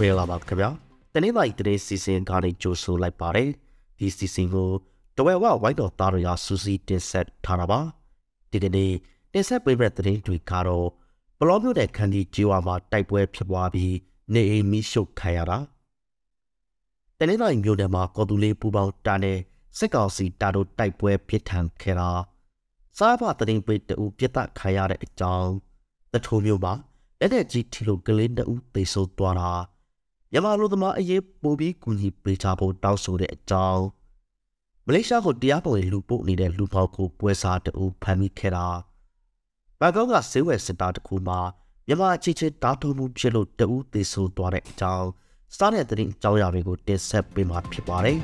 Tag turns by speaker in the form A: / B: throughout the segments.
A: မင်္ဂလာပါခင်ဗျာတနေ့တိုင်းတနေ့စီစဉ်ကနေကြိုဆိုလိုက်ပါတယ်ဒီစီစဉ်ကိုတဝဲဝဝိုင်းတော်သားတွေကစူးစီးတင်ဆက်ထားတာပါဒီကနေ့တင်ဆက်ပေးမယ့်သတင်းတွေကတော့ဘလောမျိုးတဲ့ခန်းကြီးကျေးဝါမှာတိုက်ပွဲဖြစ်ပွားပြီးနေအိမ်မိရှုပ်ခံရတာတနေ့တိုင်းမြို့နယ်မှာကော်တူလေးပူပေါင်းတာနဲ့စစ်ကောင်စီတာတို့တိုက်ပွဲဖြစ်ထန်ခဲ့တာစားဖသတင်းပေးတူပြစ်ဒတ်ခံရတဲ့အကြောင်းတထိုးမျိုးမှာလက်တဲ့ကြီးထီလိုကလေးတဦးသေဆုံးသွားတာ မြန်မာလူသမားအရေးပိုပြီးကူညီပေးချဖို့တောင်းဆိုတဲ့အကြောင်းမလေးရှားကိုတရားပေါ်လူပို့နေတဲ့လူပေါက်ကိုပွဲစားတဦးဖမ်းမိခဲ့တာဘန်ကောက်ကဆေးဝယ်စတာတစ်ခုမှာမြန်မာအချင်းချင်းတားထုံမှုဖြစ်လို့တဦးသေဆုံးသွားတဲ့အကြောင်းစားတဲ့တဲ့အကြောင်းအရာတွေကိုတင်ဆက်ပေးမှာဖြစ်ပါတယ်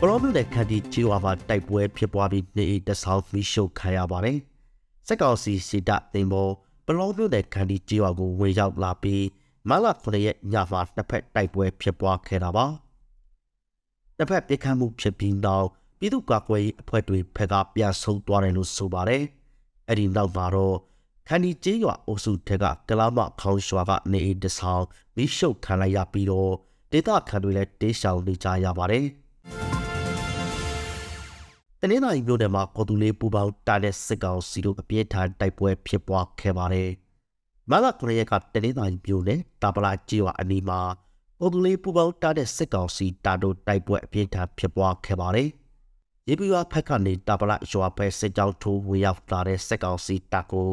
A: ဘလော့ဘတဲ့ခန္ဒီချီဝါမှာတိုက်ပွဲဖြစ်ပွားပြီးနေအိမ်တဆောက်မီးရှို့ခံရပါတယ်။စက်ကောင်စီစီတသိမ်းပေါ် ဘလော့ဘတဲ့ခန္ဒီချီဝါကိုဝင်ရောက်လာပြီးမလာခရရဲ့ညမှာတစ်ဖက်တိုက်ပွဲဖြစ်ပွားခဲ့တာပါ။တစ်ဖက်ပြစ်ခတ်မှုဖြစ်ပြီးနောက်ပြည်သူ့ကာကွယ်ရေးအဖွဲ့တွေဖက်ကပြန်ဆုံးသွားတယ်လို့ဆိုပါတယ်။အဲ့ဒီနောက်မှာတော့ခန္ဒီကျေးရွာအုပ်စုထက်ကကလာမခေါင်းရွာကနေအိမ်တဆောက်မီးရှို့ခံလိုက်ရပြီးတော့ဒေသခံတွေလည်းတေးရှောင်နေကြရပါတယ်။ တနင်္လာရီမြို့နယ်မှာပေါ်သူလေးပူပေါင်းတာတဲ့စစ်ကောင်စီတို့အပြင်းထန်တိုက်ပွဲဖြစ်ပွားခဲ့ပါတယ်။မလာကရရကတနင်္လာရီမြို့နယ်တာပလာကျေးရွာအနီးမှာပေါ်သူလေးပူပေါင်းတာတဲ့စစ်ကောင်စီတာတို့တိုက်ပွဲအပြင်းထန်ဖြစ်ပွားခဲ့ပါတယ်။ရေပြွားဖက်ကနေတာပလာရွာပဲစစ်ကြောင်းထိုးဝင်ရောက်လာတဲ့စစ်ကောင်စီတပ်ကို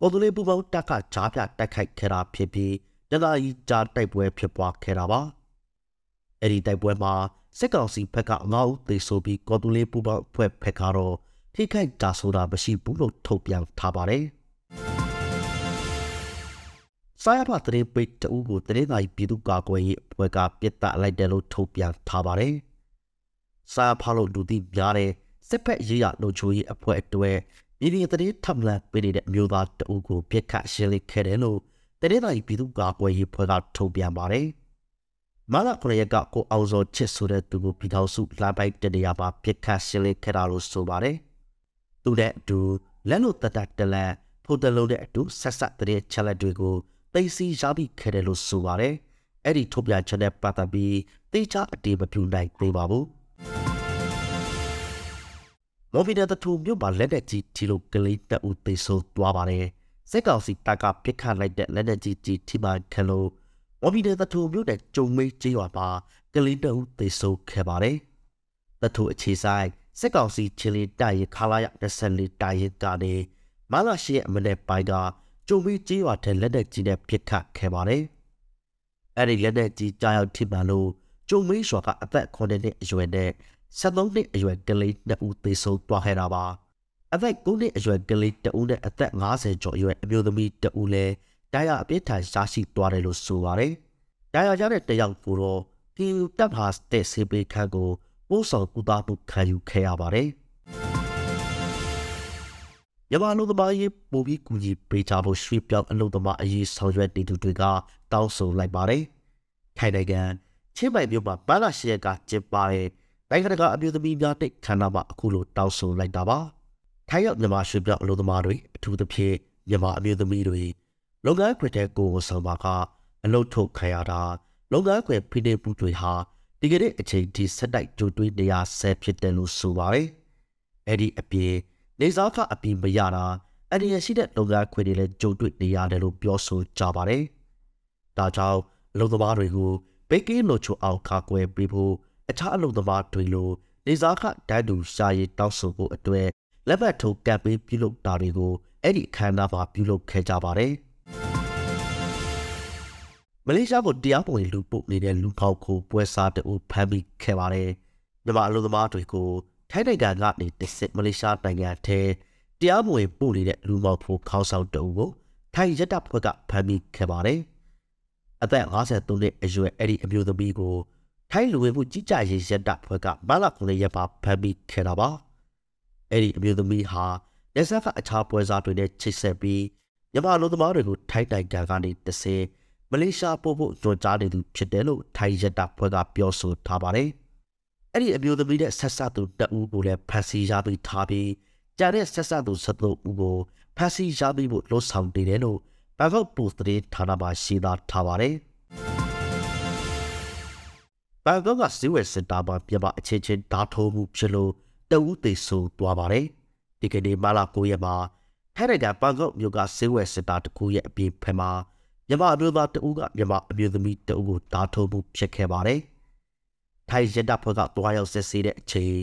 A: ပေါ်သူလေးပူပေါင်းတပ်ကဂျားပြတိုက်ခိုက်ခဲ့တာဖြစ်ပြီးတနင်္လာရီကြားတိုက်ပွဲဖြစ်ပွားခဲ့တာပါ။အဲ့ဒီတိုက်ပွဲမှာ စစ်ကောင်စီဘက်ကငါးဦးသေဆိုပြီးကော်တူလေးပူပေါင်းအဖွဲ့ဖက်ကတော့ထိခိုက်တာဆိုတာမရှိဘူးလို့ထုတ်ပြန်ထားပါတယ်။စာရဖတ်တဲ့ပိတ်တူကိုတရင်နိုင်ပြည်သူ့ကာကွယ်ရေးအဖွဲ့ကပြစ်ဒတ်လိုက်တယ်လို့ထုတ်ပြန်ထားပါတယ်။စာရဖတ်လို့လူသိများတဲ့စစ်ဖက်ရေးရလုံချိုးရေးအဖွဲ့အတွက်ပြည်ပြည်တဲ့ထပ်လန်ပေးနေတဲ့အမျိုးသားတအုပ်ကိုပြစ်ခတ်ရှင်းလင်းခဲ့တယ်လို့တရင်နိုင်ပြည်သူ့ကာကွယ်ရေးအဖွဲ့ကထုတ်ပြန်ပါတယ်။ မလာခရယကကိုအောင်စောချစ်ဆိုတဲ့သူကိုပြည်ထောင်စုလှပိုက်တဲ့နေရာမှာပြစ်ခတ်ရှင်းလင်းခဲ့တာလို့ဆိုပါတယ်။သူတဲ့အတူလက်လို့တတတလန်ဖိုတလုံးတဲ့အတူဆက်ဆက်တဲ့ချက်လက်တွေကိုသိသိရပြီးခဲ့တယ်လို့ဆိုပါတယ်။အဲ့ဒီထုတ်ပြန်ချက်နဲ့ပတ်သက်ပြီးတေချာအတေမပြူနိုင်သေးပါဘူး။မော်ဗီနာတထူမြို့မှာလက်တဲ့ကြီးတီလိုကလေးတက်ဦးသိဆိုးသွားပါတယ်။စက်ကောင်စီတပ်ကပြစ်ခတ်လိုက်တဲ့လက်တဲ့ကြီးကြီးထိမှန်ခလို့ ဝဘီတဲ့တထူမြို့နယ်ကျုံမေးကျေးရွာမှာကလေးတအုပ်သေဆုံးခဲ့ပါတယ်။တထူအခြေဆိုင်စစ်ကောင်စီချီလီတိုင်ရခလာရ24တိုင်ရကနေမလာရှိရဲ့အမနဲ့ပိုင်းကကျုံမေးကျေးရွာထဲလက်နက်ကြီးနဲ့ပစ်ခတ်ခဲ့ပါတယ်။အဲ့ဒီလက်နက်ကြီးကြားရောက်ထိမှန်လို့ကျုံမေးရွာကအသက်9နှစ်အရွယ်နဲ့73နှစ်အရွယ်ကလေး2ဦးသေဆုံးသွားခဲ့တာပါ။အသက်9နှစ်အရွယ်ကလေး2ဦးနဲ့အသက်50ကျော်အရွယ်အမျိုးသမီး2ဦးလည်း တရားအပြစ်ထန်ရှားရှိသွားတယ်လို့ဆိုပါတယ်။တရားရတဲ့တယောက်ကိုတော့ဒီတပ်ဟာတဲ့ဆေးပေးခန်းကိုပို့ဆောင်ကူတာမှုခံယူခဲ့ရပါတယ်။ရမလူသမားရေးပိုပြီးကူညီပေးချဖို့ရွှေပြောင်းအလုပ်သမားအရေးဆောင်ရွက်နေသူတွေကတောင်းဆိုလိုက်ပါတယ်။ခိုင်နိုင်ငံချင်းပိုင်မြို့မှာဘာလာရှက်ကကျင်းပတဲ့နိုင်ငံတကာအမျိုးသမီးများတဲ့ခန္ဓာမှာအခုလိုတောင်းဆိုလိုက်တာပါ။ထိုင်းရောက်မြန်မာရွှေပြောင်းအလုပ်သမားတွေအထူးသဖြင့်မြန်မာအမျိုးသမီးတွေ လုပ်ငန်းခွင်တဲ့ကိုယ်ဆောင်ပါကအလုတ်ထုတ်ခံရတာလုပ်ငန်းခွင်ဖိနေမှုတွေဟာဒီကနေ့အချိန်ထိဆက်တိုက်ကြိုတွေးနေရဆဲဖြစ်တယ်လို့ဆိုပါတယ်။အဲ့ဒီအပြင်နေစားခအပြင်မရတာအန္တရာယ်ရှိတဲ့လုပ်ငန်းခွင်တွေလည်းကြုံတွေ့နေရတယ်လို့ပြောဆိုကြပါတယ်။ဒါကြောင့်အလုပ်သမားတွေကိုဘေကင်းလို့ချိုအောင်ကာကွယ်ပေးဖို့အခြားအလုပ်သမားတွေလိုနေစားခတန်းတူရှာရည်တောင်းဆိုဖို့အတွက်လက်မှတ်ထိုးကပ်ပေးပြုလုပ်တာတွေကိုအဲ့ဒီအခမ်းအနားမှာပြုလုပ်ခဲ့ကြပါတယ်။ မလေးရှားကိုတရားပေါ်လူပို့နေတဲ့လူပေါက်ကိုပွဲစားတူဖမ်းမိခဲ့ပါတယ်။မြန်မာအလုပ်သမားတွေကိုထိုင်းနိုင်ငံကနေတစ်စစ်မလေးရှားနိုင်ငံထဲတရားမဝင်ပို့နေတဲ့လူပေါက်ဖို့ခေါင်းဆောင်တူကိုထိုင်းရက်တပ်ဖွဲ့ကဖမ်းမိခဲ့ပါတယ်။အသက်53နှစ်အရွယ်အဲ့ဒီအမျိုးသမီးကိုထိုင်းလူဝင်မှုကြီးကြပ်ရေးရက်တပ်ဖွဲ့ကမလာ9ရက်ပါဖမ်းမိခဲ့တာပါ။အဲ့ဒီအမျိုးသမီးဟာလက်ဆက်ကအချားပွဲစားတွေနဲ့ချိတ်ဆက်ပြီးမြန်မာလူသမားတွေကိုထိုင်းနိုင်ငံကနေတစ်စင်း မလေးရှားပို့ဖို့ကြိုးကြားနေသူဖြစ်တယ်လို့ထိုင်းရက်တာဖွဲ့ကပြောဆိုထားပါတယ်။အဲ့ဒီအမျိုးသမီးတဲ့ဆက်ဆက်သူတအူးကိုလည်းဖန်ဆီးရပြီးထားပြီးကြတဲ့ဆက်ဆက်သူ73ဦးကိုဖဖမ်းဆီးရမိဖို့လှုံ့ဆော်နေတယ်လို့ဘန်ကောက်ပို့စ်သတင်းဌာနမှရှင်းသားထားပါတယ်ဘန်ကောက်ကဇီဝယ်စင်တာမှာမြန်မာအချင်းချင်းဓာတ်ထိုးမှုဖြစ်လို့တအူးသိဆိုးသွားပါတယ်ဒီကနေ့မလာ9ရက်မှာထိုင်းနိုင်ငံဘန်ကောက်မြို့ကဇီဝယ်စင်တာတစ်ခုရဲ့အပြင်ဖက်မှာ မြန်မာအမျိုးသားတအူးကမြန်မာအမျိုးသမီးတအူးကိုဓာတ်ထိုးမှုဖြစ်ခဲ့ပါတယ်ထိုင်းရတပ်ဖွဲ့ကတွားရောက်စစ်ဆေးတဲ့အချိန်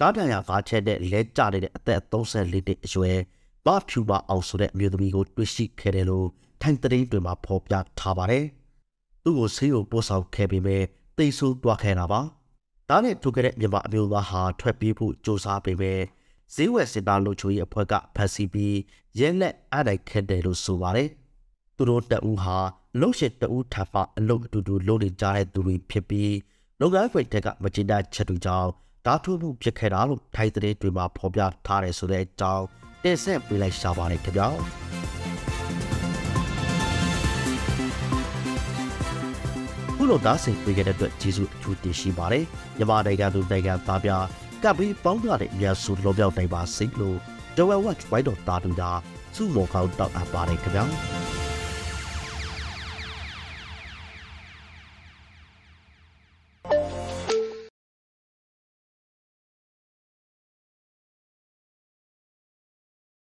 A: တားတန်ရကားချက်နဲ့လဲကျနေတဲ့အသက်34နှစ်အရွယ်ဘာဖြူမအောင်ဆိုတဲ့အမျိုးသမီးကိုတွေ့ရှိခဲ့တယ်လို့ထိုင်းသတင်းတွေမှာဖော်ပြထားပါတယ်။သူ့ကိုဆေးရုံပို့ဆောင်ခဲ့ပေမဲ့တိတ်ဆိုးသွားခဲ့တာပါ။ဒါနဲ့ထုတ်ခဲ့တဲ့မြန်မာအမျိုးသားဟာထွက်ပြေးဖို့ကြိုးစားပေမဲ့ဈေးဝယ်စင်တာလူချိုရဲ့အဖွဲ့ကဖမ်းဆီးပြီးရဲလက်အားတိုက်ခဲ့တယ်လို့ဆိုပါတယ်။ သူတို့တအူးဟာအလုတ်ရှင်တအူးထပ်ပအလုတ်အတူတူလုပ်နေကြတဲ့သူတွေဖြစ်ပြီးလုပ်ငန်းခွင်တက်ကမကျင်းတဲ့ချက်တွေကြောင့်ဓာတ်ထုတ်မှုဖြစ်ခဲ့တာလို့ထိုင်းသတင်းတွေမှာဖော်ပြထားတယ်ဆိုတဲ့အကြောင်းတင်ဆက်ပေးလိုက်ရှာပါတယ်ခင်ဗျာခုလိုဓာတ်စိတ်ပေးခဲ့တဲ့အတွက်ကျေးဇူးအထူးတင်ရှိပါတယ်မြန်မာနိုင်ငံသူနိုင်ငံသားများကပ်ပြီးပေါင်းရတဲ့အများစုလုံးပြောက်နိုင်ပါစေလို့ Dawei Watch White တော်တာတူတာစုမော်ကောင်းတောက်အပ်ပါတယ်ခင်ဗျာ